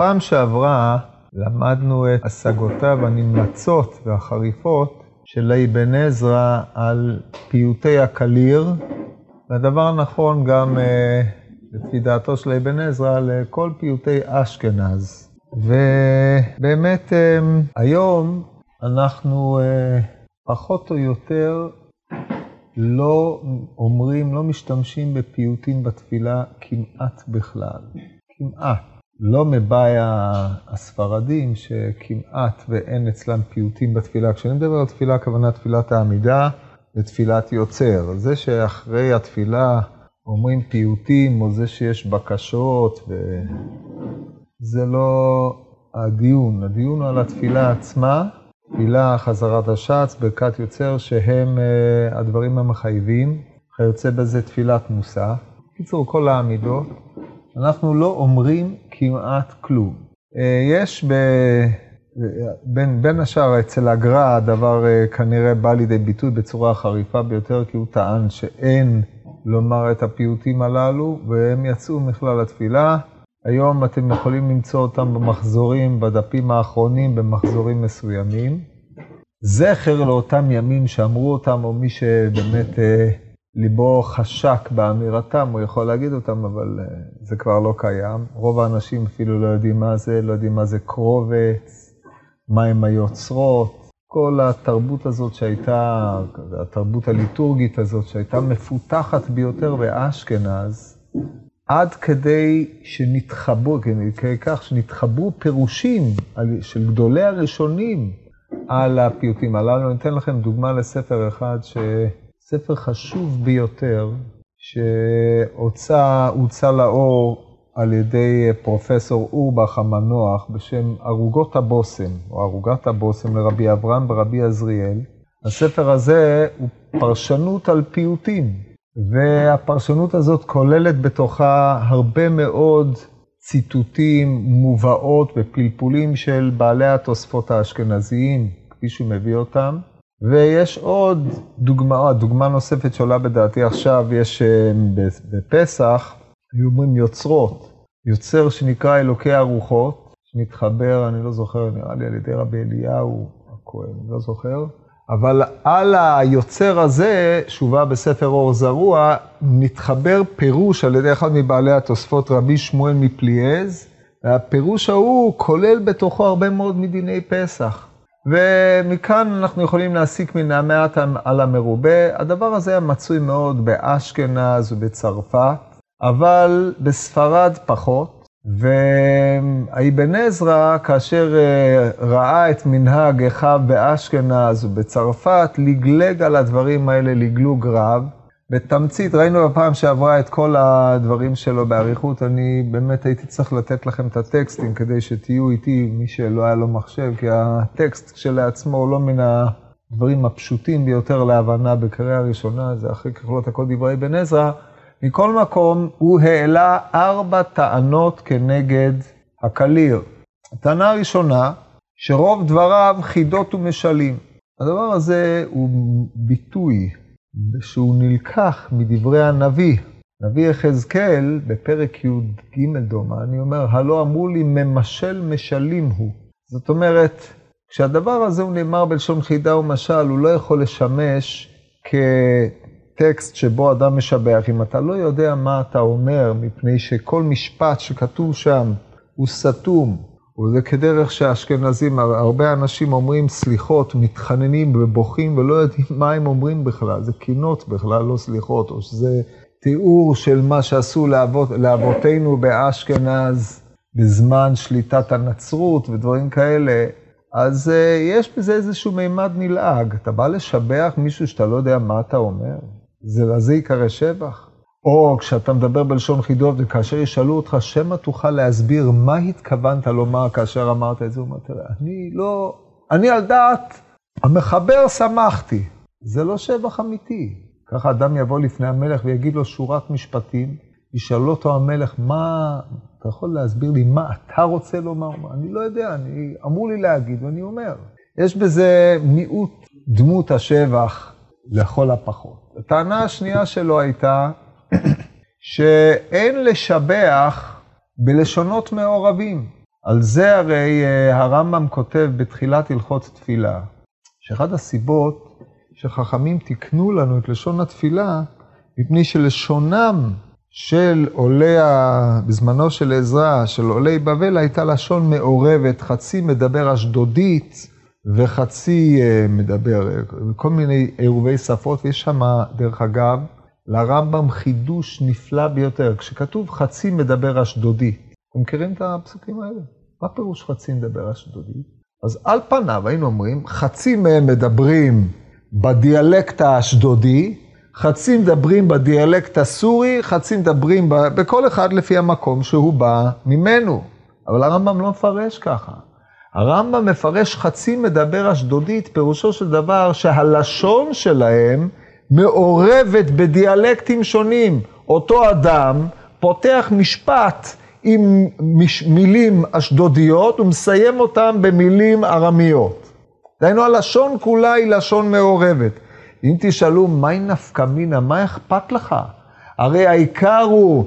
בפעם שעברה למדנו את השגותיו הנמלצות והחריפות של אבן עזרא על פיוטי הקליר, והדבר נכון גם אה, לפי דעתו של אבן עזרא לכל פיוטי אשכנז. ובאמת אה, היום אנחנו אה, פחות או יותר לא אומרים, לא משתמשים בפיוטים בתפילה כמעט בכלל. כמעט. לא מבאי הספרדים, שכמעט ואין אצלם פיוטים בתפילה. כשאני מדבר על תפילה, הכוונה תפילת העמידה ותפילת יוצר. זה שאחרי התפילה אומרים פיוטים, או זה שיש בקשות, זה לא הדיון. הדיון הוא על התפילה עצמה, תפילה, חזרת השץ, ברכת יוצר, שהם uh, הדברים המחייבים. כיוצא בזה תפילת מוסף. בקיצור, כל העמידות. אנחנו לא אומרים כמעט כלום. אה, יש ב... בין, בין השאר אצל הגר"א הדבר אה, כנראה בא לידי ביטוי בצורה חריפה ביותר, כי הוא טען שאין לומר את הפיוטים הללו, והם יצאו מכלל התפילה. היום אתם יכולים למצוא אותם במחזורים, בדפים האחרונים, במחזורים מסוימים. זכר לאותם ימים שאמרו אותם, או מי שבאמת אה, ליבו חשק באמירתם, הוא יכול להגיד אותם, אבל אה, זה כבר לא קיים. רוב האנשים אפילו לא יודעים מה זה, לא יודעים מה זה קרובץ, מה הם היוצרות. כל התרבות הזאת שהייתה, התרבות הליטורגית הזאת שהייתה מפותחת ביותר באשכנז, עד כדי שנתחברו, כך שנתחברו פירושים של גדולי הראשונים על הפיוטים הללו. אני אתן לכם דוגמה לספר אחד ש... ספר חשוב ביותר, שהוצא לאור על ידי פרופסור אורבך המנוח בשם ערוגות הבושם, או ערוגת הבושם לרבי אברהם ורבי עזריאל. הספר הזה הוא פרשנות על פיוטים, והפרשנות הזאת כוללת בתוכה הרבה מאוד ציטוטים, מובאות ופלפולים של בעלי התוספות האשכנזיים, כפי שהוא מביא אותם. ויש עוד דוגמה, דוגמה נוספת שעולה בדעתי עכשיו, יש אה, בפסח, היו אומרים יוצרות, יוצר שנקרא אלוקי הרוחות, שנתחבר, אני לא זוכר, נראה לי על ידי רבי אליהו הכהן, אני לא זוכר, אבל על היוצר הזה, שהובא בספר אור זרוע, נתחבר פירוש על ידי אחד מבעלי התוספות, רבי שמואל מפליאז, והפירוש ההוא כולל בתוכו הרבה מאוד מדיני פסח. ומכאן אנחנו יכולים להסיק מן המעט על המרובה. הדבר הזה היה מצוי מאוד באשכנז ובצרפת, אבל בספרד פחות. ואבן עזרא, כאשר אה, ראה את מנהג אחיו באשכנז ובצרפת, לגלג על הדברים האלה לגלוג רב. בתמצית, ראינו בפעם שעברה את כל הדברים שלו באריכות, אני באמת הייתי צריך לתת לכם את הטקסטים כדי שתהיו איתי, מי שלא היה לו מחשב, כי הטקסט כשלעצמו הוא לא מן הדברים הפשוטים ביותר להבנה בקריאה ראשונה, זה אחרי ככלות הכל דברי בן עזרא. מכל מקום, הוא העלה ארבע טענות כנגד הקליר. הטענה הראשונה, שרוב דבריו חידות ומשלים. הדבר הזה הוא ביטוי שהוא נלקח מדברי הנביא. נביא יחזקאל, בפרק י"ג דומני, אומר, הלא אמרו לי ממשל משלים הוא. זאת אומרת, כשהדבר הזה הוא נאמר בלשון חידה ומשל, הוא לא יכול לשמש כטקסט שבו אדם משבח. אם אתה לא יודע מה אתה אומר, מפני שכל משפט שכתוב שם הוא סתום, וזה כדרך שהאשכנזים, הרבה אנשים אומרים סליחות, מתחננים ובוכים ולא יודעים מה הם אומרים בכלל, זה קינות בכלל, לא סליחות, או שזה תיאור של מה שעשו לאבות, לאבותינו באשכנז בזמן שליטת הנצרות ודברים כאלה, אז uh, יש בזה איזשהו מימד נלעג. אתה בא לשבח מישהו שאתה לא יודע מה אתה אומר? זה לזה ייקרא שבח? או כשאתה מדבר בלשון חידות, וכאשר ישאלו אותך, שמא תוכל להסביר מה התכוונת לומר כאשר אמרת את זה, הוא אומר, תראה, אני לא... אני על דעת המחבר שמחתי. זה לא שבח אמיתי. ככה אדם יבוא לפני המלך ויגיד לו שורת משפטים, ישאל אותו המלך, מה... אתה יכול להסביר לי מה אתה רוצה לומר? אני לא יודע, אני... אמרו לי להגיד ואני אומר. יש בזה מיעוט דמות השבח לכל הפחות. הטענה השנייה שלו הייתה, שאין לשבח בלשונות מעורבים. על זה הרי אה, הרמב"ם כותב בתחילת הלכות תפילה, שאחת הסיבות שחכמים תיקנו לנו את לשון התפילה, מפני שלשונם של עולי. בזמנו של עזרא, של עולי בבל, הייתה לשון מעורבת, חצי מדבר אשדודית וחצי אה, מדבר, כל מיני עירובי שפות, ויש שם, דרך אגב, לרמב"ם חידוש נפלא ביותר. כשכתוב חצי מדבר אשדודית, אתם מכירים את הפסוקים האלה? מה פירוש חצי מדבר אשדודית? אז על פניו היינו אומרים, חצי מהם מדברים בדיאלקט האשדודי, חצי מדברים בדיאלקט הסורי, חצי מדברים ב... בכל אחד לפי המקום שהוא בא ממנו. אבל הרמב"ם לא מפרש ככה. הרמב"ם מפרש חצי מדבר אשדודית, פירושו של דבר שהלשון שלהם מעורבת בדיאלקטים שונים. אותו אדם פותח משפט עם מילים אשדודיות ומסיים אותם במילים ארמיות. דהיינו, הלשון כולה היא לשון מעורבת. אם תשאלו, מהי נפקא מינה, מה אכפת לך? הרי העיקר הוא,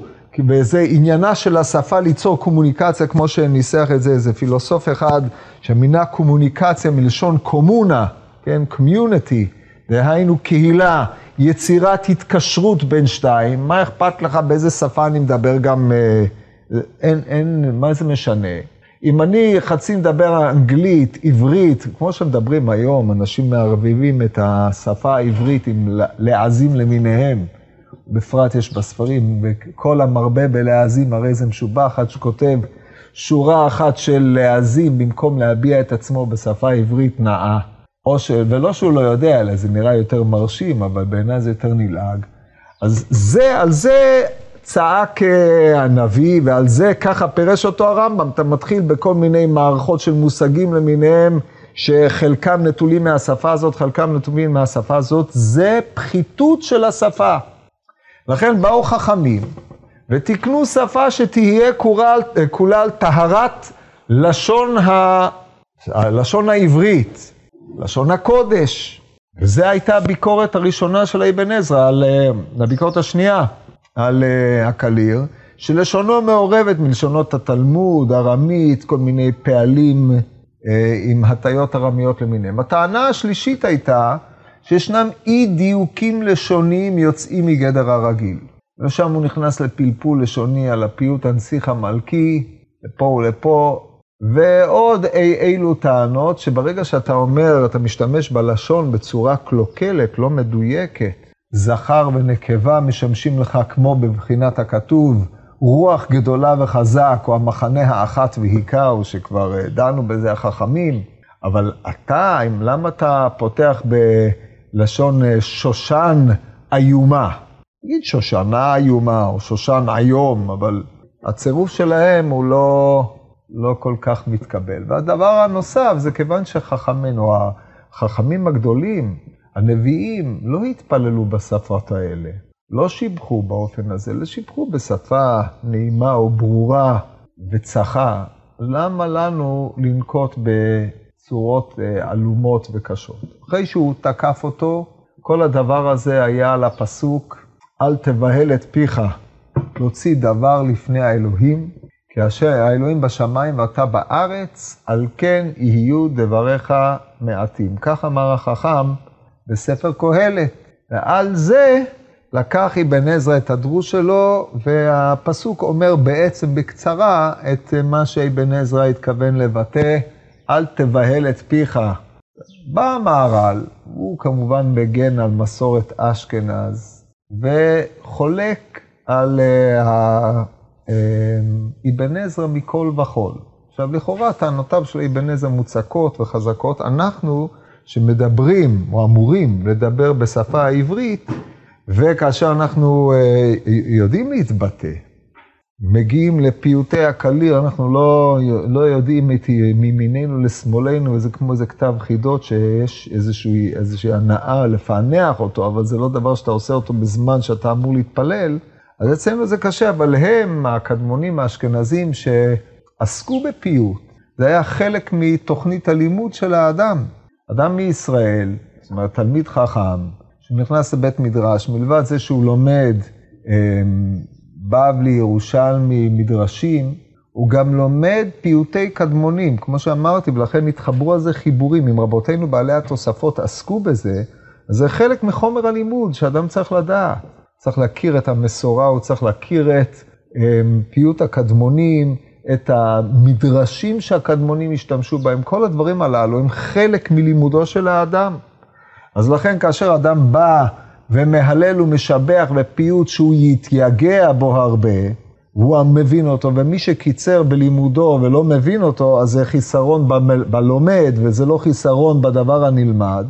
וזה עניינה של השפה ליצור קומוניקציה, כמו שניסח את זה איזה פילוסוף אחד, שמינה קומוניקציה מלשון קומונה, כן, קומיוניטי, דהיינו קהילה, יצירת התקשרות בין שתיים, מה אכפת לך באיזה שפה אני מדבר גם, אה, אין, אין, מה זה משנה? אם אני חצי מדבר אנגלית, עברית, כמו שמדברים היום, אנשים מערבבים את השפה העברית עם להאזים למיניהם, בפרט יש בספרים, וכל המרבה בלהאזים הרי זה משובח, עד שכותב שורה אחת של להאזים במקום להביע את עצמו בשפה עברית נאה. ש... ולא שהוא לא יודע, אלא זה נראה יותר מרשים, אבל בעיניי זה יותר נלעג. אז זה, על זה צעק אה, הנביא, ועל זה ככה פירש אותו הרמב"ם. אתה מתחיל בכל מיני מערכות של מושגים למיניהם, שחלקם נטולים מהשפה הזאת, חלקם נטולים מהשפה הזאת. זה פחיתות של השפה. לכן באו חכמים ותיקנו שפה שתהיה כולה על טהרת לשון, ה... לשון העברית, לשון הקודש. וזו הייתה הביקורת הראשונה של אבן עזרא, על, אה, הביקורת השנייה. על uh, הקליר, שלשונו מעורבת מלשונות התלמוד, ארמית, כל מיני פעלים uh, עם הטיות ארמיות למיניהם. הטענה השלישית הייתה שישנם אי דיוקים לשוניים יוצאים מגדר הרגיל. ושם הוא נכנס לפלפול לשוני על הפיוט הנסיך המלכי, לפה ולפה, ועוד אי אילו טענות שברגע שאתה אומר, אתה משתמש בלשון בצורה קלוקלת, לא מדויקת, זכר ונקבה משמשים לך כמו בבחינת הכתוב, רוח גדולה וחזק, או המחנה האחת והיכר, שכבר אה, דנו בזה החכמים, אבל אתה, למה אתה פותח בלשון אה, שושן איומה? נגיד שושנה איומה, או שושן איום, אבל הצירוף שלהם הוא לא, לא כל כך מתקבל. והדבר הנוסף זה כיוון שחכמינו, החכמים הגדולים, הנביאים לא התפללו בשפות האלה, לא שיבחו באופן הזה, אלא שיבחו בשפה נעימה או ברורה וצחה. למה לנו לנקוט בצורות אה, עלומות וקשות? אחרי שהוא תקף אותו, כל הדבר הזה היה על הפסוק, אל תבהל את פיך, להוציא דבר לפני האלוהים, כי אשר האלוהים בשמיים ואתה בארץ, על כן יהיו דבריך מעטים. כך אמר החכם, בספר קהלת. ועל זה לקח אבן עזרא את הדרוש שלו, והפסוק אומר בעצם בקצרה את מה שאבן עזרא התכוון לבטא, אל תבהל את פיך. בא המהר"ל, הוא כמובן מגן על מסורת אשכנז, וחולק על אה, אבן עזרא מכל וכול. עכשיו, לכאורה טענותיו של אבן עזרא מוצקות וחזקות. אנחנו שמדברים, או אמורים לדבר בשפה העברית, וכאשר אנחנו אה, יודעים להתבטא, מגיעים לפיוטי הקליר, אנחנו לא, לא יודעים את מימיננו לשמאלנו, זה כמו איזה כתב חידות שיש איזושהי, איזושהי הנאה לפענח אותו, אבל זה לא דבר שאתה עושה אותו בזמן שאתה אמור להתפלל, אז אצלנו זה קשה, אבל הם, הקדמונים האשכנזים שעסקו בפיוט, זה היה חלק מתוכנית הלימוד של האדם. אדם מישראל, זאת אומרת, תלמיד חכם, שנכנס לבית מדרש, מלבד זה שהוא לומד אמ, בבלי, ירושלמי, מדרשים, הוא גם לומד פיוטי קדמונים, כמו שאמרתי, ולכן התחברו על זה חיבורים. אם רבותינו בעלי התוספות עסקו בזה, אז זה חלק מחומר הלימוד שאדם צריך לדעת. צריך להכיר את המסורה, הוא צריך להכיר את אמ, פיוט הקדמונים, את המדרשים שהקדמונים השתמשו בהם. כל הדברים הללו הם חלק מלימודו של האדם. אז לכן כאשר אדם בא ומהלל ומשבח בפיוט שהוא יתייגע בו הרבה, והוא מבין אותו, ומי שקיצר בלימודו ולא מבין אותו, אז זה חיסרון בלומד, וזה לא חיסרון בדבר הנלמד.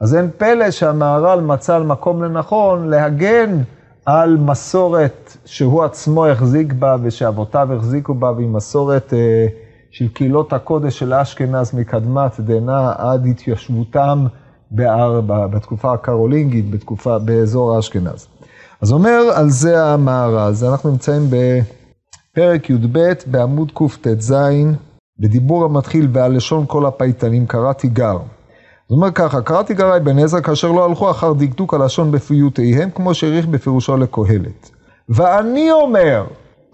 אז אין פלא שהמהר"ל מצא מקום לנכון להגן על מסורת שהוא עצמו החזיק בה ושאבותיו החזיקו בה, והיא מסורת אה, של קהילות הקודש של אשכנז מקדמת דנא עד התיישבותם בהר, בתקופה הקרולינגית, בתקופה, באזור אשכנז. אז אומר על זה המארז, אנחנו נמצאים בפרק י"ב בעמוד קט"ז, בדיבור המתחיל ב"הלשון כל הפייטנים קראתי גר". זאת אומרת ככה, קראתי גרי בן עזרא כאשר לא הלכו אחר דקדוק הלשון בפיוטיהם, כמו שהעריך בפירושו לקהלת. ואני אומר,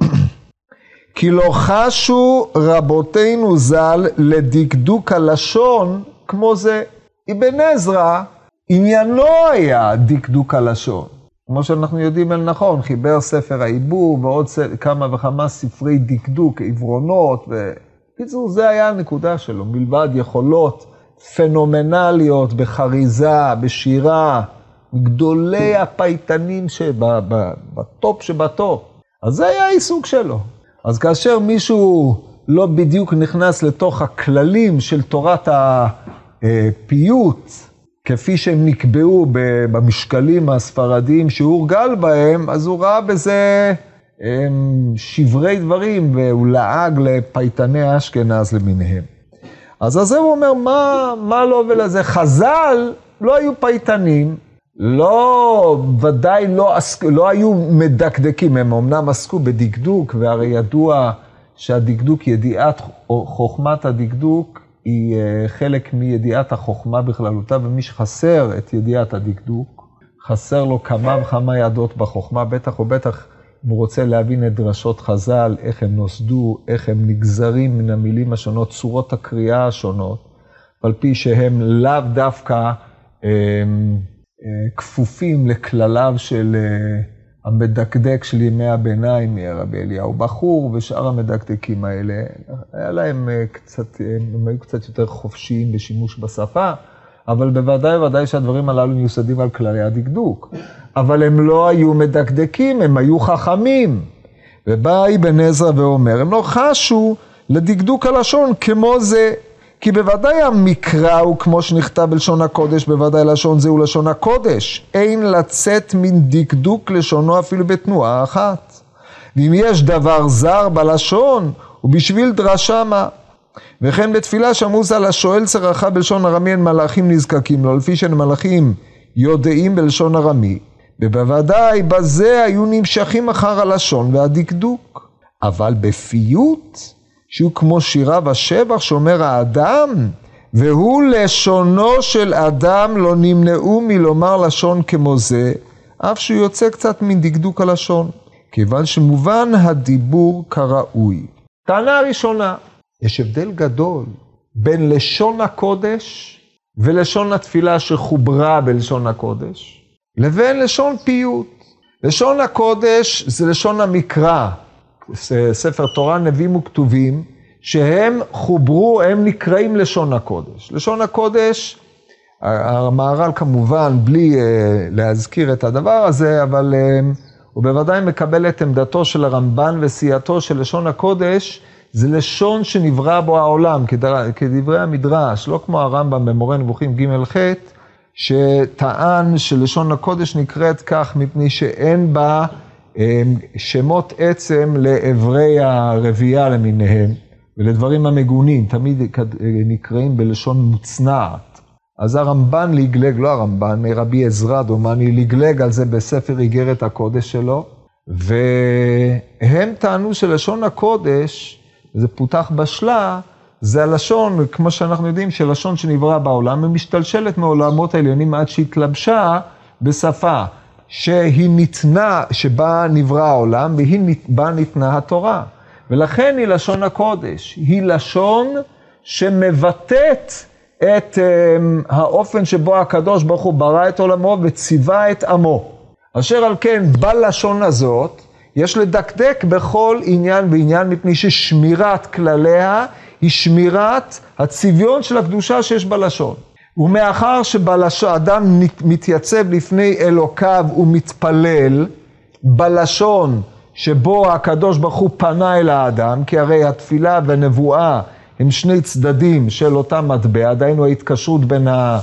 כי לא חשו רבותינו ז"ל לדקדוק הלשון כמו זה. אבן עזרא, עניינו היה דקדוק הלשון. כמו שאנחנו יודעים אל נכון, חיבר ספר העיבור ועוד כמה וכמה ספרי דקדוק, עברונות, ובקיצור, זה היה הנקודה שלו, מלבד יכולות פנומנליות בחריזה, בשירה, גדולי הפייטנים שבטופ שבטופ. אז זה היה העיסוק שלו. אז כאשר מישהו לא בדיוק נכנס לתוך הכללים של תורת הפיוט, כפי שהם נקבעו במשקלים הספרדיים שהוא הורגל בהם, אז הוא ראה בזה שברי דברים, והוא לעג לפייטני אשכנז למיניהם. אז זה הוא אומר, מה, מה לא ולזה? חז"ל לא היו פייטנים, לא, ודאי לא, עסק, לא היו מדקדקים, הם אמנם עסקו בדקדוק, והרי ידוע שהדקדוק, ידיעת חוכמת הדקדוק, היא אה, חלק מידיעת החוכמה בכללותה, ומי שחסר את ידיעת הדקדוק, חסר לו כמה וכמה ידות בחוכמה, בטח ובטח הוא רוצה להבין את דרשות חז"ל, איך הם נוסדו, איך הם נגזרים מן המילים השונות, צורות הקריאה השונות, על פי שהם לאו דווקא הם, אה, כפופים לכלליו של אה, המדקדק של ימי הביניים, רבי אליהו בחור ושאר המדקדקים האלה. היה להם אה, קצת, הם היו קצת יותר חופשיים בשימוש בשפה. אבל בוודאי ובוודאי שהדברים הללו מיוסדים על כללי הדקדוק. אבל הם לא היו מדקדקים, הם היו חכמים. ובא אבן עזרא ואומר, הם לא חשו לדקדוק הלשון כמו זה. כי בוודאי המקרא הוא כמו שנכתב בלשון הקודש, בוודאי לשון זה הוא לשון הקודש. אין לצאת מן דקדוק לשונו אפילו בתנועה אחת. ואם יש דבר זר בלשון, הוא בשביל דרשה מה. וכן בתפילה שמעו ז"ל השואל צרחה בלשון ארמי אין מלאכים נזקקים לו, לפי שאין מלאכים יודעים בלשון ארמי, ובוודאי בזה היו נמשכים אחר הלשון והדקדוק. אבל בפיוט, שהוא כמו שירה ושבח שאומר האדם, והוא לשונו של אדם לא נמנעו מלומר לשון כמו זה, אף שהוא יוצא קצת מדקדוק הלשון, כיוון שמובן הדיבור כראוי. טענה ראשונה, יש הבדל גדול בין לשון הקודש ולשון התפילה שחוברה בלשון הקודש, לבין לשון פיוט. לשון הקודש זה לשון המקרא, ספר תורה, נביאים וכתובים, שהם חוברו, הם נקראים לשון הקודש. לשון הקודש, המהר"ל כמובן, בלי uh, להזכיר את הדבר הזה, אבל uh, הוא בוודאי מקבל את עמדתו של הרמב"ן וסיעתו של לשון הקודש, זה לשון שנברא בו העולם, כדברי המדרש, לא כמו הרמב"ם במורה נבוכים ג'-ח', שטען שלשון הקודש נקראת כך מפני שאין בה אמ, שמות עצם לאיברי הרבייה למיניהם, ולדברים המגונים, תמיד נקראים בלשון מוצנעת. אז הרמב"ן לגלג, לא הרמב"ן, רבי עזרא דומני, לגלג על זה בספר איגרת הקודש שלו, והם טענו שלשון הקודש, זה פותח בשלה, זה הלשון, כמו שאנחנו יודעים, שלשון שנברא בעולם, היא משתלשלת מעולמות העליונים עד שהתלבשה בשפה שהיא ניתנה, שבה נברא העולם, והיא בה ניתנה התורה. ולכן היא לשון הקודש. היא לשון שמבטאת את um, האופן שבו הקדוש ברוך הוא ברא את עולמו וציווה את עמו. אשר על כן, בלשון הזאת, יש לדקדק בכל עניין ועניין, מפני ששמירת כלליה היא שמירת הצביון של הקדושה שיש בלשון. ומאחר שבאדם מתייצב לפני אלוקיו ומתפלל, בלשון שבו הקדוש ברוך הוא פנה אל האדם, כי הרי התפילה והנבואה הם שני צדדים של אותה מטבע, דהיינו ההתקשרות בין, ה,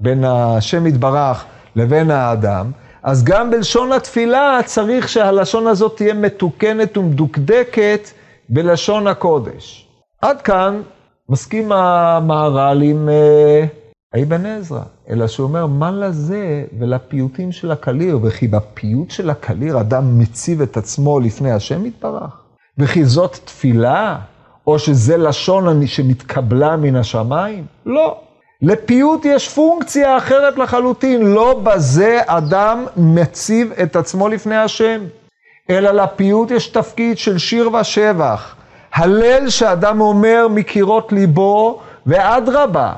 בין השם יתברך לבין האדם, אז גם בלשון התפילה צריך שהלשון הזאת תהיה מתוקנת ומדוקדקת בלשון הקודש. עד כאן מסכים המהר"ל עם אה, עזרא, אלא שהוא אומר, מה לזה ולפיוטים של הקליר, וכי בפיוט של הקליר אדם מציב את עצמו לפני השם יתברך? וכי זאת תפילה? או שזה לשון שמתקבלה מן השמיים? לא. לפיוט יש פונקציה אחרת לחלוטין, לא בזה אדם מציב את עצמו לפני השם, אלא לפיוט יש תפקיד של שיר ושבח. הלל שאדם אומר מקירות ליבו, ואדרבה,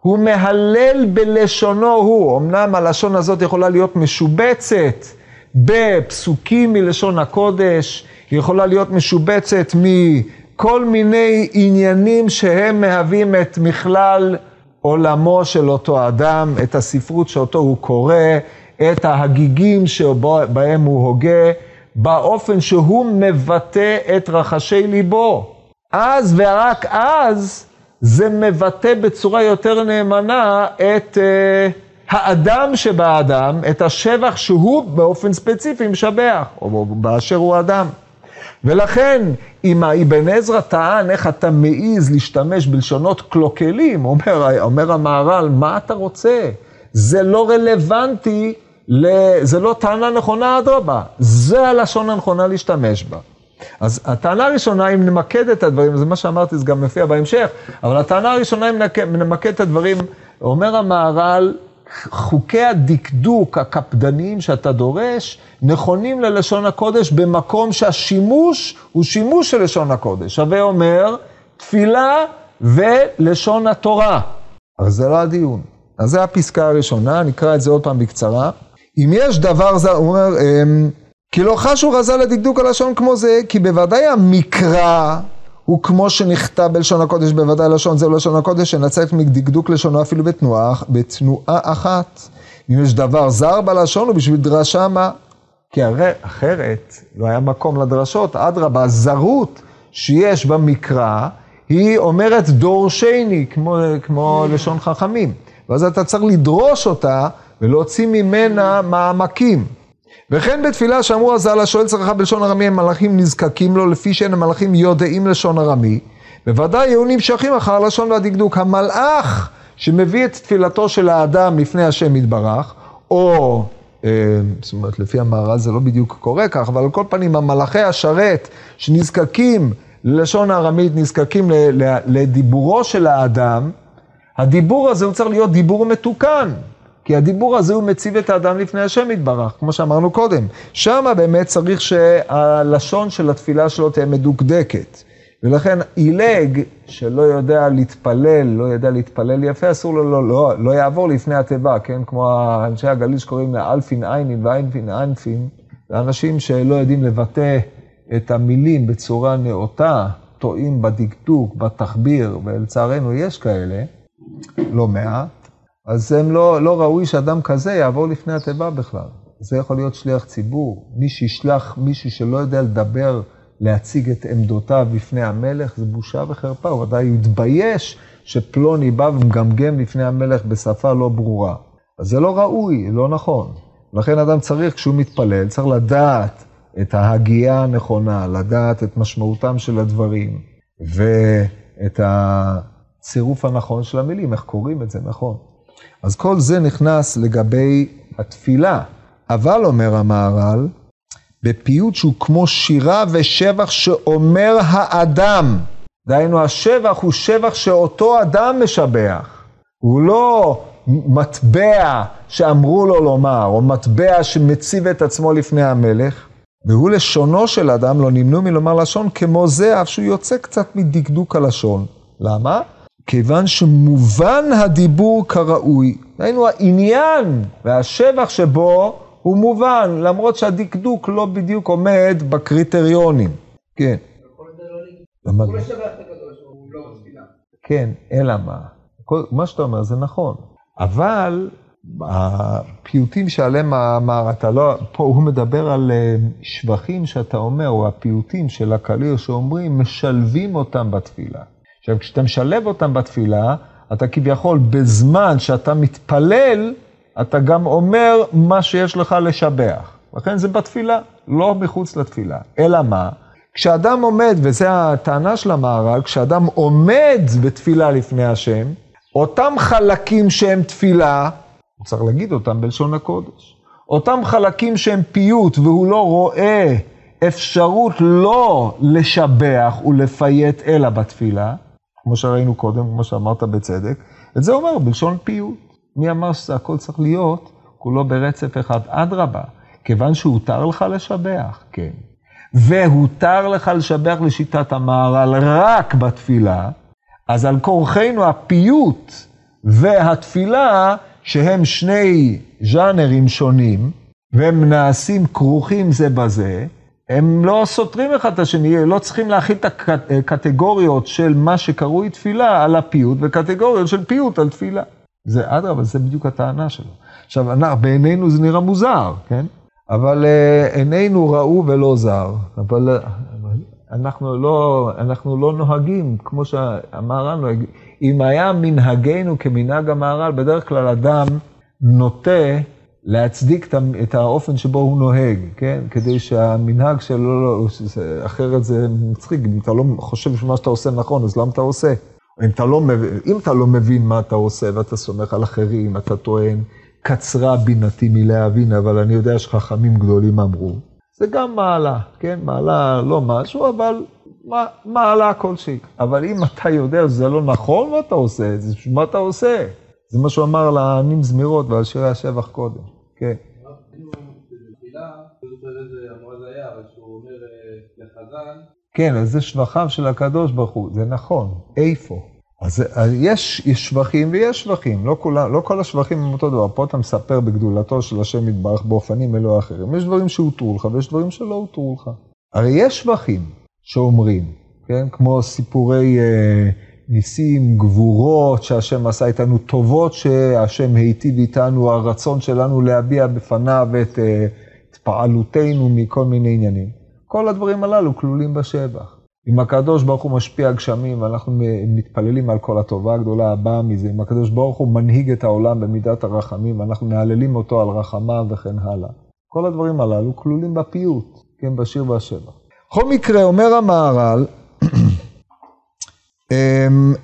הוא מהלל בלשונו הוא. אמנם הלשון הזאת יכולה להיות משובצת בפסוקים מלשון הקודש, היא יכולה להיות משובצת מכל מיני עניינים שהם מהווים את מכלל עולמו של אותו אדם, את הספרות שאותו הוא קורא, את ההגיגים שבהם הוא הוגה, באופן שהוא מבטא את רחשי ליבו. אז ורק אז זה מבטא בצורה יותר נאמנה את uh, האדם שבאדם, את השבח שהוא באופן ספציפי משבח, או באשר הוא אדם. ולכן, אם האבן עזרא טען איך אתה מעז להשתמש בלשונות קלוקלים, אומר, אומר המהר"ל, מה אתה רוצה? זה לא רלוונטי, זה לא טענה נכונה, אדרבה, זה הלשון הנכונה להשתמש בה. אז הטענה הראשונה, אם נמקד את הדברים, זה מה שאמרתי, זה גם מופיע בהמשך, אבל הטענה הראשונה, אם נמקד את הדברים, אומר המהר"ל, חוקי הדקדוק הקפדניים שאתה דורש, נכונים ללשון הקודש במקום שהשימוש הוא שימוש של לשון הקודש. הווה אומר, תפילה ולשון התורה. אבל זה לא הדיון. אז זו הפסקה הראשונה, נקרא את זה עוד פעם בקצרה. אם יש דבר זר, הוא אומר, אמ, כי לא חשו רזה לדקדוק הלשון כמו זה, כי בוודאי המקרא הוא כמו שנכתב בלשון הקודש, בוודאי לשון זה לשון הקודש, שנצאת מדקדוק לשונו אפילו בתנועה, בתנועה אחת. אם יש דבר זר בלשון, הוא בשביל דרשה מה? כי הרי אחרת לא היה מקום לדרשות, אדרבה, הזרות שיש במקרא, היא אומרת דורשני, כמו, כמו לשון חכמים. ואז אתה צריך לדרוש אותה ולהוציא ממנה מעמקים. וכן בתפילה שאמרו הז"ל, השואל צרכה בלשון ארמי, הם מלאכים נזקקים לו, לפי שאין המלאכים יודעים לשון ארמי. בוודאי היו נמשכים אחר הלשון והדקדוק. המלאך שמביא את תפילתו של האדם לפני השם יתברך, או, אה, זאת אומרת, לפי המהר"ל זה לא בדיוק קורה כך, אבל על כל פנים, המלאכי השרת שנזקקים ללשון הארמית, נזקקים לדיבורו של האדם, הדיבור הזה הוא צריך להיות דיבור מתוקן. כי הדיבור הזה הוא מציב את האדם לפני השם יתברך, כמו שאמרנו קודם. שם באמת צריך שהלשון של התפילה שלו תהיה מדוקדקת. ולכן עילג שלא יודע להתפלל, לא יודע להתפלל יפה, אסור לו, לא, לא, לא יעבור לפני התיבה, כן? כמו אנשי הגליל שקוראים לה אלפין עיינין ואיינפין אנפין, זה אנשים שלא יודעים לבטא את המילים בצורה נאותה, טועים בדקדוק, בתחביר, ולצערנו יש כאלה, לא מעט. אז הם לא, לא ראוי שאדם כזה יעבור לפני התיבה בכלל. זה יכול להיות שליח ציבור. מי שישלח מישהו שלא יודע לדבר, להציג את עמדותיו בפני המלך, זה בושה וחרפה. הוא ודאי יתבייש שפלוני בא ומגמגם לפני המלך בשפה לא ברורה. אז זה לא ראוי, לא נכון. לכן אדם צריך, כשהוא מתפלל, צריך לדעת את ההגייה הנכונה, לדעת את משמעותם של הדברים, ואת הצירוף הנכון של המילים, איך קוראים את זה נכון. אז כל זה נכנס לגבי התפילה. אבל, אומר המהר"ל, בפיוט שהוא כמו שירה ושבח שאומר האדם. דהיינו, השבח הוא שבח שאותו אדם משבח. הוא לא מטבע שאמרו לו לומר, או מטבע שמציב את עצמו לפני המלך, והוא לשונו של אדם, לא נמנו מלומר לשון כמו זה, אף שהוא יוצא קצת מדקדוק הלשון. למה? כיוון שמובן הדיבור כראוי. היינו העניין והשבח שבו הוא מובן, למרות שהדקדוק לא בדיוק עומד בקריטריונים. כן. הוא משבח את הקדוש, הוא לא. כן, אלא מה? כל, מה שאתה אומר זה נכון, אבל הפיוטים שעליהם אמר, אתה לא, פה הוא מדבר על אה, שבחים שאתה אומר, או הפיוטים של הקליר שאומרים, משלבים אותם בתפילה. עכשיו, כשאתה משלב אותם בתפילה, אתה כביכול, בזמן שאתה מתפלל, אתה גם אומר מה שיש לך לשבח. לכן זה בתפילה, לא מחוץ לתפילה. אלא מה? כשאדם עומד, וזו הטענה של המהר"ל, כשאדם עומד בתפילה לפני השם, אותם חלקים שהם תפילה, הוא צריך להגיד אותם בלשון הקודש. אותם חלקים שהם פיוט והוא לא רואה אפשרות לא לשבח ולפייט אלא בתפילה, כמו שראינו קודם, כמו שאמרת בצדק, את זה אומר בלשון פיוט. מי אמר שהכל צריך להיות כולו ברצף אחד? אדרבה, כיוון שהותר לך לשבח, כן. והותר לך לשבח לשיטת המהר"ל רק בתפילה, אז על כורחנו הפיוט והתפילה, שהם שני ז'אנרים שונים, והם נעשים כרוכים זה בזה, הם לא סותרים אחד את השני, לא צריכים להכיל את הקטגוריות של מה שקרוי תפילה על הפיוט, וקטגוריות של פיוט על תפילה. זה אדרבה, זה בדיוק הטענה שלו. עכשיו, בעינינו זה נראה מוזר, כן? אבל uh, עינינו ראו ולא זר. אבל uh, אנחנו לא, אנחנו לא נוהגים, כמו שהמהר"ל נוהג. אם היה מנהגנו כמנהג המהר"ל, בדרך כלל אדם נוטה להצדיק את האופן שבו הוא נוהג, כן? כדי שהמנהג שלו, לא, אחרת זה מצחיק, אם אתה לא חושב שמה שאתה עושה נכון, אז למה אתה עושה? אם אתה לא, אם אתה לא מבין מה אתה עושה ואתה סומך על אחרים, אתה טוען, קצרה בינתי מלהבין, אבל אני יודע שחכמים גדולים אמרו. זה גם מעלה, כן? מעלה לא משהו, אבל מעלה כלשהי. אבל אם אתה יודע שזה לא נכון מה אתה עושה, זה מה אתה עושה. זה מה שהוא אמר לענים זמירות ועל שירי השבח קודם, כן. כן, אז זה שבחיו של הקדוש ברוך הוא, זה נכון. איפה? אז יש, יש שבחים ויש שבחים, לא, כולה, לא כל השבחים הם אותו דבר. פה אתה מספר בגדולתו של השם יתברך באופנים אלו או אחרים. יש דברים שהותרו לך ויש דברים שלא הותרו לך. הרי יש שבחים שאומרים, כן, כמו סיפורי אה, ניסים, גבורות שהשם עשה איתנו, טובות שהשם היטיב איתנו, הרצון שלנו להביע בפניו את, אה, את פעלותנו מכל מיני עניינים. כל הדברים הללו כלולים בשבח. אם הקדוש ברוך הוא משפיע גשמים, ואנחנו מתפללים על כל הטובה הגדולה הבאה מזה, אם הקדוש ברוך הוא מנהיג את העולם במידת הרחמים, ואנחנו מהללים אותו על רחמיו וכן הלאה. כל הדברים הללו כלולים בפיוט, כן, בשיר והשבח. בכל מקרה, אומר המהר"ל,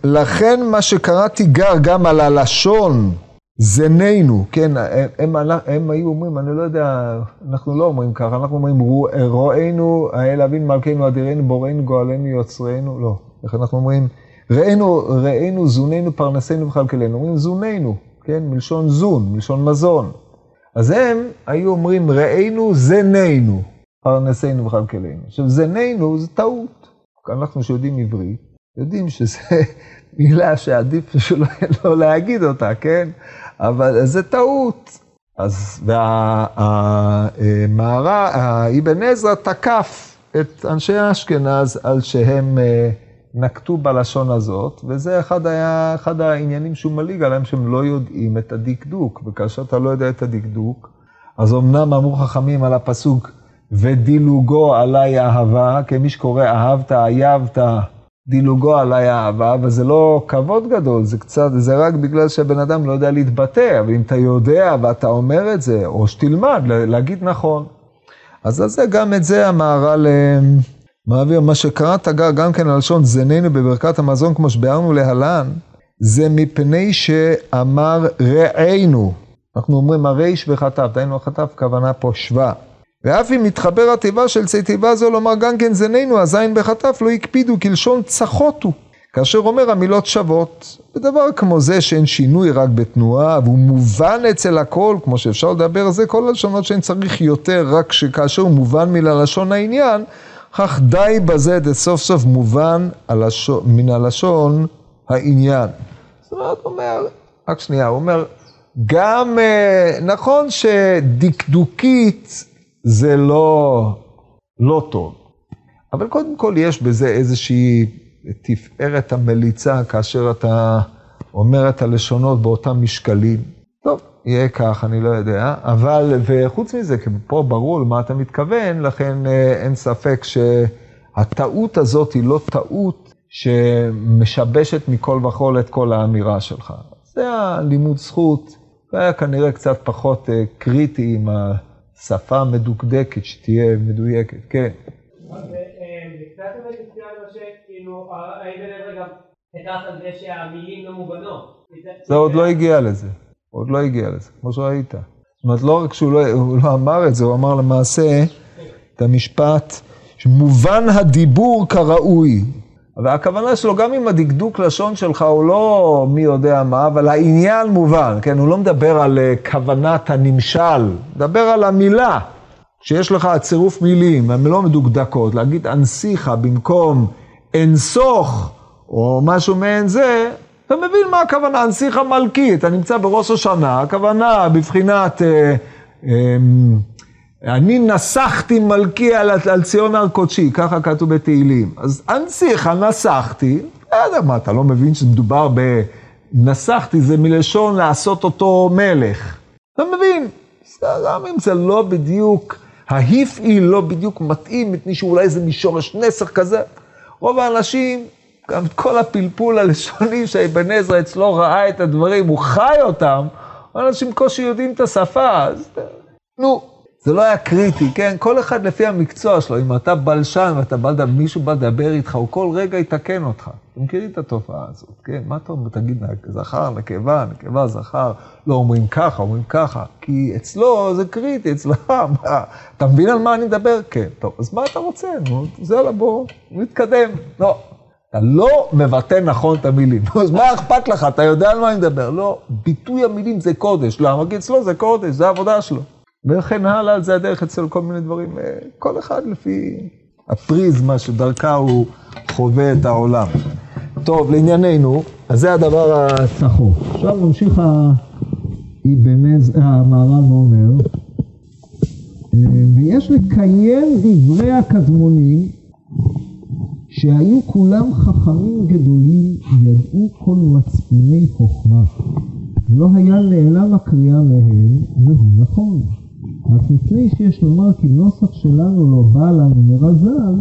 לכן מה שקראתי גר גם על הלשון זננו, כן, הם, הם, הם היו אומרים, אני לא יודע, אנחנו לא אומרים ככה, אנחנו אומרים, רואינו, האל אבין מלכנו אדירנו, בוראנו, גואלנו, יוצרנו, לא. איך אנחנו אומרים, ראינו, ראינו, זוננו, פרנסנו וכלכלנו, אומרים זוננו, כן, מלשון זון, מלשון מזון. אז הם היו אומרים, ראינו, זננו, פרנסנו וכלכלנו. עכשיו, זננו זה טעות. אנחנו שיודעים עברית, יודעים שזה מילה שעדיף שלא לא להגיד אותה, כן? אבל זה טעות. אז והמהר"ל, האבן עזרא תקף את אנשי אשכנז על שהם אה, נקטו בלשון הזאת, וזה אחד, היה, אחד העניינים שהוא מליג עליהם, שהם לא יודעים את הדקדוק, וכאשר אתה לא יודע את הדקדוק, אז אמנם אמרו חכמים על הפסוק, ודילוגו עלי אהבה, כמי שקורא אהבת, אייבת, דילוגו עליי אהבה, אבל זה לא כבוד גדול, זה קצת, זה רק בגלל שהבן אדם לא יודע להתבטא, אבל אם אתה יודע ואתה אומר את זה, או שתלמד להגיד נכון. אז על זה, גם את זה המהר"ל מעביר. מה שקראת גם כן על לשון זננו בברכת המזון, כמו שביארנו להלן, זה מפני שאמר רעינו. אנחנו אומרים הריש וחטף, דהיינו החטף, כוונה פה שווה. ואף אם מתחבר התיבה של צי תיבה זו לומר גם כן זננו, הזין בחטף לא הקפידו כלשון צחותו. כאשר אומר המילות שוות. בדבר כמו זה שאין שינוי רק בתנועה, והוא מובן אצל הכל, כמו שאפשר לדבר זה, כל הלשונות שאין צריך יותר, רק שכאשר הוא מובן מללשון העניין, כך די בזה סוף סוף מובן הלשון, מן הלשון העניין. זאת אומרת, הוא אומר, רק שנייה, הוא אומר, גם אה, נכון שדקדוקית זה לא, לא טוב, אבל קודם כל יש בזה איזושהי תפארת המליצה כאשר אתה אומר את הלשונות באותם משקלים. טוב, יהיה כך, אני לא יודע, אבל, וחוץ מזה, כי פה ברור למה אתה מתכוון, לכן אה, אין ספק שהטעות הזאת היא לא טעות שמשבשת מכל וכול את כל האמירה שלך. זה הלימוד זכות, זה היה כנראה קצת פחות אה, קריטי עם השפה המדוקדקת, שתהיה מדויקת, כן. כאילו, האבן גם הכרת על זה שהמילים לא מובנות. זה עוד לא הגיע לזה, עוד לא הגיע לזה, כמו שראית. זאת אומרת, לא רק שהוא לא, לא אמר את זה, הוא אמר למעשה את המשפט, מובן הדיבור כראוי. והכוונה שלו, גם אם הדקדוק לשון שלך הוא לא מי יודע מה, אבל העניין מובן, כן? הוא לא מדבר על אה, כוונת הנמשל, מדבר על המילה. שיש לך צירוף מילים, הן לא מדוקדקות, להגיד אנסיכה במקום אנסוך, או משהו מעין זה, אתה מבין מה הכוונה, אנסיכה מלכי, אתה נמצא בראש השנה, הכוונה בבחינת, אה, אה, אני נסחתי מלכי על, על ציון הר קודשי, ככה כתוב בתהילים. אז אנסיכה נסחתי, לא יודע מה, אתה לא מבין שמדובר ב... נסחתי זה מלשון לעשות אותו מלך. אתה מבין? גם אם זה לא בדיוק, ההפעיל לא בדיוק מתאים, מפני שאולי זה משורש נסח כזה. רוב האנשים, גם כל הפלפול הלשוני שאבן עזרא אצלו ראה את הדברים, הוא חי אותם, אנשים קושי יודעים את השפה, אז נו, זה לא היה קריטי, כן? כל אחד לפי המקצוע שלו, אם אתה בלשן ואתה בא, מישהו בא לדבר איתך, הוא כל רגע יתקן אותך. אתם מכירים את התופעה הזאת, כן? מה אתה אומר? תגיד, זכר, נקבה, נקבה, זכר, לא אומרים ככה, אומרים ככה. כי אצלו זה קריטי, אצלו, מה, אתה מבין על מה אני מדבר? כן. טוב, אז מה אתה רוצה? נו, זה לבוא, נתקדם. לא, אתה לא מבטא נכון את המילים. אז מה אכפת לך? אתה יודע על מה אני מדבר. לא, ביטוי המילים זה קודש. למה? כי אצלו זה קודש, זה העבודה שלו. וכן הלאה, זה הדרך אצל כל מיני דברים, אה, כל אחד לפי הפריזמה שדרכה הוא חווה את העולם. טוב, לענייננו, אז זה הדבר הצחוק. עכשיו ממשיך המהר"ל ואומר, אה, ויש לקיים דברי הקדמונים שהיו כולם חכמים גדולים, ידעו כל מצפוני חוכמה. לא היה נעלם הקריאה מהם, והוא נכון. רק לפני שיש לומר כי נוסח שלנו לא בא לנו מרזל,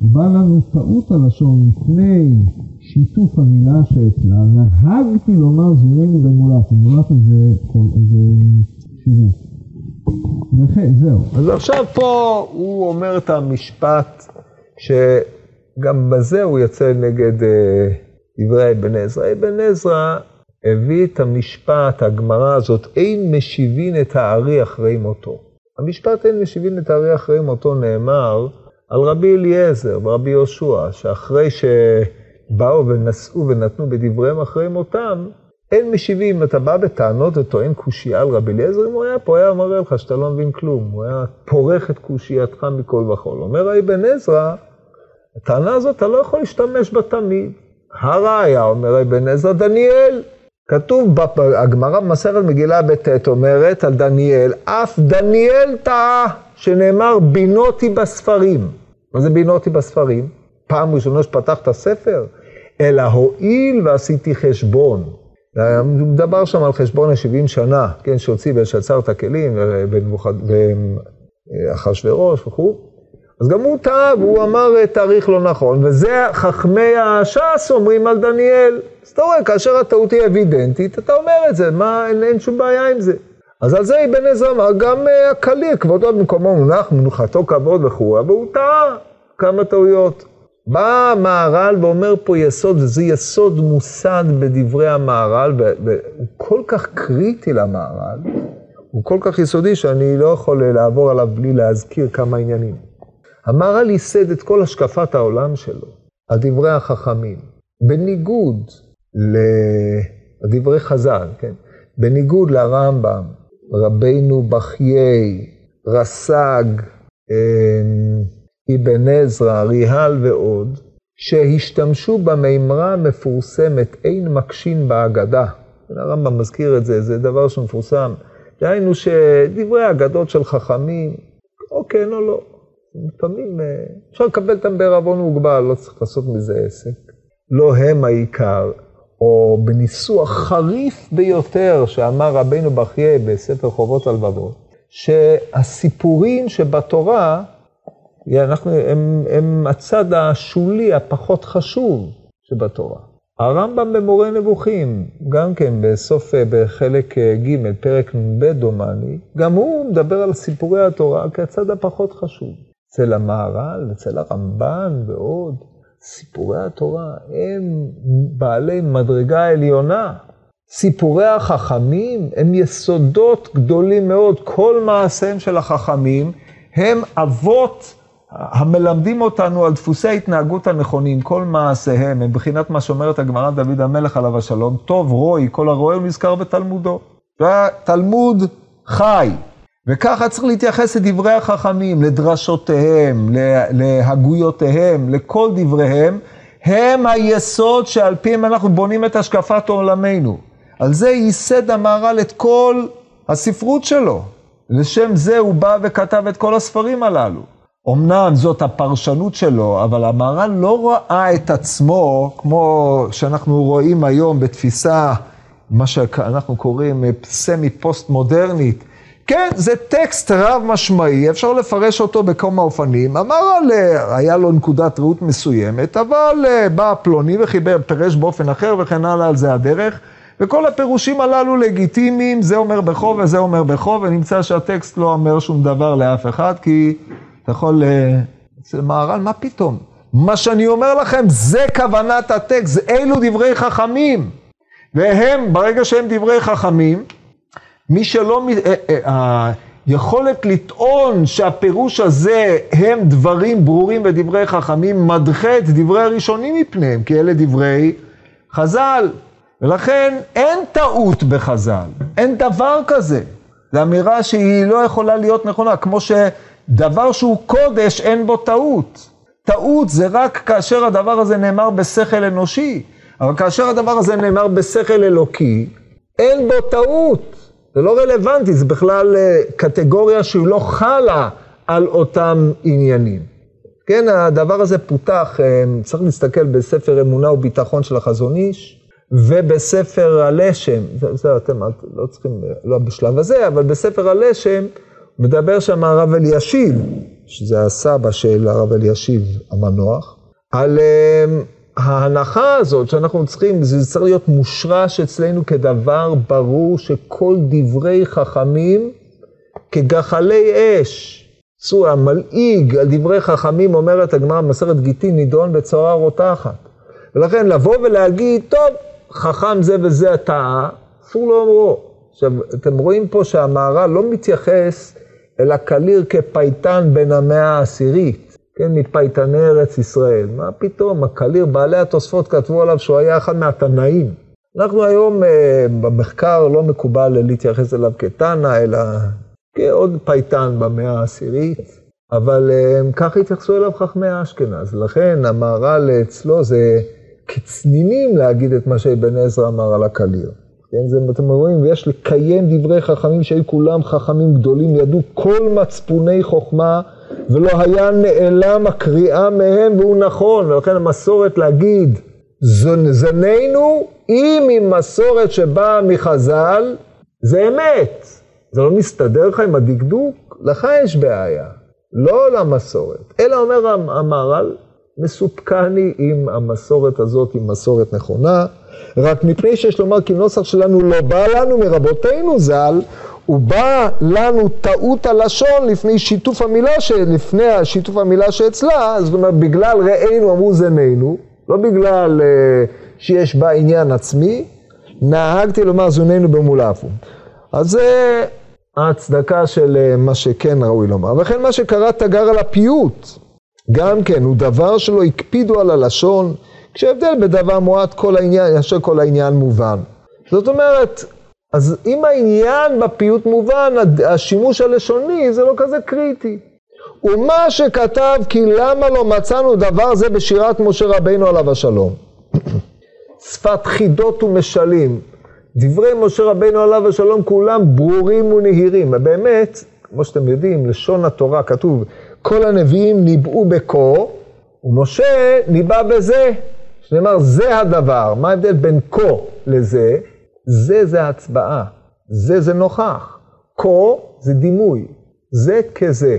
בא לנו טעות הלשון לפני שיתוף המילה שאצלה, נהגתי לומר זורנו ומולטו, מולטו זה, זה שירות. וכן, זהו. אז עכשיו פה הוא אומר את המשפט שגם בזה הוא יוצא נגד אה, דברי אבן עזרא. אבן עזרא הביא את המשפט, הגמרא הזאת, אין משיבין את הארי אחרי מותו. המשפט אין משיבין את הארי אחרי מותו נאמר על רבי אליעזר ורבי יהושע, שאחרי שבאו ונשאו ונתנו בדבריהם אחרי מותם, אין משיבים. אתה בא בטענות וטוען קושייה על רבי אליעזר, אם הוא היה פה, היה מראה לך שאתה לא מבין כלום. הוא היה פורך את קושייתך מכל וכול. אומר אבן עזרא, הטענה הזאת, אתה לא יכול להשתמש בה תמיד. הראיה, אומר אבן עזרא, דניאל. כתוב, הגמרא במסכת מגילה בט' אומרת על דניאל, אף דניאל טעה, שנאמר בינותי בספרים. מה זה בינותי בספרים? פעם ראשונה שפתח את הספר? אלא הואיל ועשיתי חשבון. מדבר שם על חשבון ה-70 שנה, כן, שהוציא ושצר את הכלים, ואחשוורוש וכו'. אז גם הוא טעה, והוא אמר תאריך לא נכון, וזה חכמי הש"ס אומרים על דניאל. אז אתה רואה, כאשר הטעות היא אבידנטית, אתה אומר את זה, מה, אין, אין שום בעיה עם זה. אז על זה אבן עזרא אמר, גם אה, הקליע, כבודו במקומו מונח, מנוחתו כבוד וכו', והוא טעה כמה טעויות. בא המהר"ל ואומר פה יסוד, וזה יסוד מוסד בדברי המהר"ל, והוא כל כך קריטי למהר"ל, הוא כל כך יסודי שאני לא יכול לעבור עליו בלי להזכיר כמה עניינים. המהר"ל ייסד את כל השקפת העולם שלו על דברי החכמים. בניגוד לדברי חז"ל, כן? בניגוד לרמב"ם, רבינו בחיי, רס"ג, אמ, אבן עזרא, ריהל ועוד, שהשתמשו במימרה המפורסמת אין מקשין בהגדה. הרמב"ם מזכיר את זה, זה דבר שמפורסם. דהיינו שדברי אגדות של חכמים, או כן או לא. לפעמים אה, אפשר לקבל אותם בערבון מוגבל, לא צריך לעשות מזה עסק. לא הם העיקר, או בניסוח חריף ביותר שאמר רבינו בחייה בספר חובות הלבבות, שהסיפורים שבתורה, אנחנו, הם, הם הצד השולי, הפחות חשוב שבתורה. הרמב"ם במורה נבוכים, גם כן בסוף, בחלק ג', פרק נ"ב דומני, גם הוא מדבר על סיפורי התורה כצד הפחות חשוב. אצל המהר"ל, אצל הרמב"ן ועוד, סיפורי התורה הם בעלי מדרגה עליונה. סיפורי החכמים הם יסודות גדולים מאוד. כל מעשיהם של החכמים הם אבות המלמדים אותנו על דפוסי ההתנהגות הנכונים. כל מעשיהם הם בחינת מה שאומרת הגמרא דוד המלך עליו השלום. טוב רואי, כל הרואה נזכר בתלמודו. והתלמוד חי. וככה צריך להתייחס לדברי החכמים, לדרשותיהם, להגויותיהם, לכל דבריהם. הם היסוד שעל פיהם אנחנו בונים את השקפת עולמנו. על זה ייסד המהר"ל את כל הספרות שלו. לשם זה הוא בא וכתב את כל הספרים הללו. אמנם זאת הפרשנות שלו, אבל המהר"ל לא ראה את עצמו כמו שאנחנו רואים היום בתפיסה, מה שאנחנו קוראים סמי פוסט מודרנית. כן, זה טקסט רב משמעי, אפשר לפרש אותו בכמה אופנים. המהר"ל היה לו נקודת ראות מסוימת, אבל בא פלוני וחיבר, פירש באופן אחר וכן הלאה, על זה הדרך. וכל הפירושים הללו לגיטימיים, זה אומר בכו וזה אומר בכו, ונמצא שהטקסט לא אומר שום דבר לאף אחד, כי אתה יכול, אצל מהר"ל, מה פתאום? מה שאני אומר לכם, זה כוונת הטקסט, אלו דברי חכמים. והם, ברגע שהם דברי חכמים, מי שלא, היכולת אה, אה, לטעון שהפירוש הזה הם דברים ברורים ודברי חכמים, מדחה את דברי הראשונים מפניהם, כי אלה דברי חז"ל. ולכן אין טעות בחז"ל, אין דבר כזה. זו אמירה שהיא לא יכולה להיות נכונה, כמו שדבר שהוא קודש אין בו טעות. טעות זה רק כאשר הדבר הזה נאמר בשכל אנושי, אבל כאשר הדבר הזה נאמר בשכל אלוקי, אין בו טעות. זה לא רלוונטי, זה בכלל אה, קטגוריה שהיא לא חלה על אותם עניינים. כן, הדבר הזה פותח, אה, צריך להסתכל בספר אמונה וביטחון של החזון איש, ובספר הלשם, זה אתם לא צריכים, לא בשלב הזה, אבל בספר הלשם מדבר שם הרב אלישיב, שזה הסבא של הרב אלישיב המנוח, על אמ, ההנחה הזאת שאנחנו צריכים, זה צריך להיות מושרש אצלנו כדבר ברור שכל דברי חכמים כגחלי אש. צור המלעיג על דברי חכמים, אומרת הגמרא במסכת גיטין, נידון בצורה רותחת. ולכן לבוא ולהגיד, טוב, חכם זה וזה הטעה, אסור לאומרו. עכשיו, אתם רואים פה שהמהר"ל לא מתייחס אל הקליר כפייטן בן המאה העשירית, כן, מפייטני ארץ ישראל. מה פתאום, הקליר, בעלי התוספות כתבו עליו שהוא היה אחד מהתנאים. אנחנו היום אה, במחקר לא מקובל להתייחס אליו כתנא, אלא כעוד פייטן במאה העשירית, אבל אה, ככה התייחסו אליו חכמי אשכנז. לכן המהר"ל אצלו זה... כצנינים להגיד את מה שאבן עזרא אמר על הקליר. כן, זה, אתם רואים, ויש לקיים דברי חכמים שהיו כולם חכמים גדולים, ידעו כל מצפוני חוכמה, ולא היה נעלם הקריאה מהם, והוא נכון, ולכן המסורת להגיד, זננו, אם עם מסורת שבאה מחז"ל, זה אמת. זה לא מסתדר לך עם הדקדוק? לך יש בעיה, לא למסורת. אלא אומר המהר"ל, מסופקני עם המסורת הזאת, עם מסורת נכונה, רק מפני שיש לומר כי נוסח שלנו לא בא לנו מרבותינו ז"ל, הוא בא לנו טעות הלשון לפני שיתוף המילה, לפני שיתוף המילה שאצלה, זאת אומרת בגלל ראינו אמרו זננו, לא בגלל uh, שיש בה עניין עצמי, נהגתי לומר זוננו במולאפו. אז זה ההצדקה של uh, מה שכן ראוי לומר. וכן מה שקרא תגר על הפיוט. גם כן, הוא דבר שלא הקפידו על הלשון, כשהבדל בדבר מועט כל העניין, אשר כל העניין מובן. זאת אומרת, אז אם העניין בפיוט מובן, השימוש הלשוני זה לא כזה קריטי. ומה שכתב כי למה לא מצאנו דבר זה בשירת משה רבינו עליו השלום. שפת חידות ומשלים. דברי משה רבינו עליו השלום כולם ברורים ונהירים. באמת, כמו שאתם יודעים, לשון התורה כתוב, כל הנביאים ניבאו בקו, ומשה ניבא בזה. שנאמר, זה הדבר. מה ההבדל בין כה לזה? זה זה הצבעה. זה זה נוכח. כה זה דימוי. זה כזה.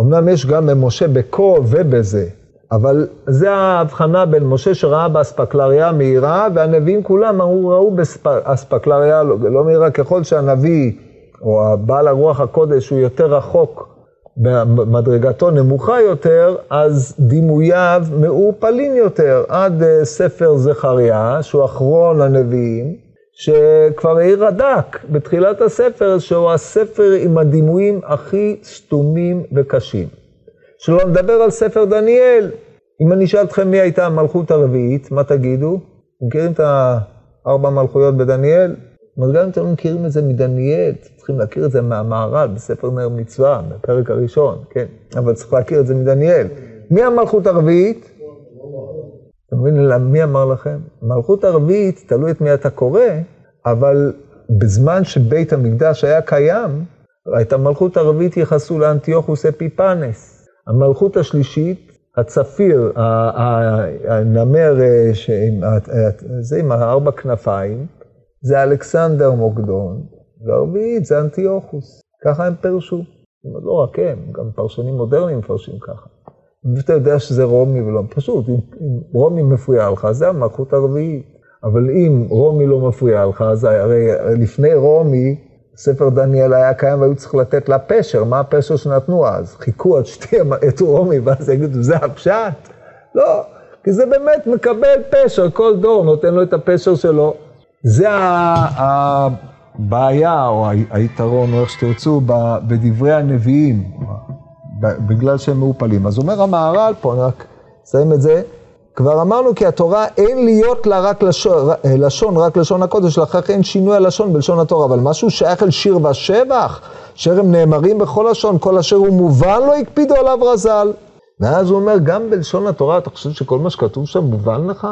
אמנם יש גם במשה בכה ובזה, אבל זה ההבחנה בין משה שראה באספקלריה מהירה, והנביאים כולם ראו, באספקלריה לא, לא מהירה ככל שהנביא או בעל הרוח הקודש הוא יותר רחוק, במדרגתו נמוכה יותר, אז דימוייו מעורפלים יותר, עד אה, ספר זכריה, שהוא אחרון הנביאים, שכבר העיר הדק בתחילת הספר, שהוא הספר עם הדימויים הכי סתומים וקשים. שלא נדבר על ספר דניאל. אם אני אשאל אתכם מי הייתה המלכות הרביעית, מה תגידו? מכירים את הארבע מלכויות בדניאל? זאת גם אם אתם לא מכירים את זה מדניאל, צריכים להכיר את זה מהמהר"ל בספר נר מצווה, בפרק הראשון, כן? אבל צריך להכיר את זה מדניאל. מי המלכות הרביעית? אתה מבין מי אמר לכם? מלכות הרביעית, תלוי את מי אתה קורא, אבל בזמן שבית המקדש היה קיים, את המלכות הרביעית ייחסו לאנטיוכוס אפיפנס. המלכות השלישית, הצפיר, הנמר, אה, זה עם הארבע כנפיים, זה אלכסנדר מוקדון, והרביעית זה אנטיוכוס. ככה הם פירשו. לא רק הם, גם פרשנים מודרניים מפרשים ככה. ואתה יודע שזה רומי ולא, פשוט, אם, אם רומי מפריע לך, זה המלכות הרביעית. אבל אם רומי לא מפריע לך, אז הרי לפני רומי, ספר דניאל היה קיים והיו צריך לתת לה פשר, מה הפשר שנתנו אז? חיכו עד שתהיה את רומי, ואז יגידו, זה הפשט? לא, כי זה באמת מקבל פשר, כל דור נותן לו את הפשר שלו. זה הבעיה, או היתרון, או איך שתרצו, בדברי הנביאים. בגלל שהם מעופלים. אז אומר המהר"ל פה, רק אסיים את זה, כבר אמרנו כי התורה אין להיות לה רק לשון, לשון רק לשון הקודש, לכך אין שינוי הלשון בלשון התורה, אבל משהו שייך אל שיר ושבח, אשר הם נאמרים בכל לשון, כל אשר הוא מובן לא הקפידו עליו רז"ל. ואז הוא אומר, גם בלשון התורה, אתה חושב שכל מה שכתוב שם מובן לך?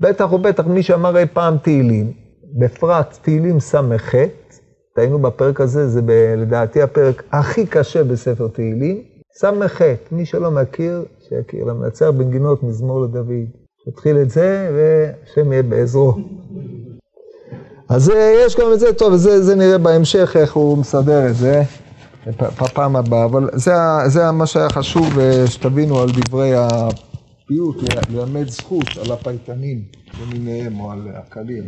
בטח ובטח מי שאמר אי פעם תהילים, בפרט תהילים ס"ח, טעינו בפרק הזה, זה ב, לדעתי הפרק הכי קשה בספר תהילים, ס"ח, מי שלא מכיר, שיכיר, למנצח בנגינות מזמור לדוד. תתחיל את זה, והשם יהיה בעזרו. אז אה, יש גם את זה, טוב, זה, זה נראה בהמשך איך הוא מסדר את זה, בפעם הבאה, אבל זה, זה מה שהיה חשוב אה, שתבינו על דברי הפיוט, ללמד זכות על הפייטנים למיניהם או על הקלים.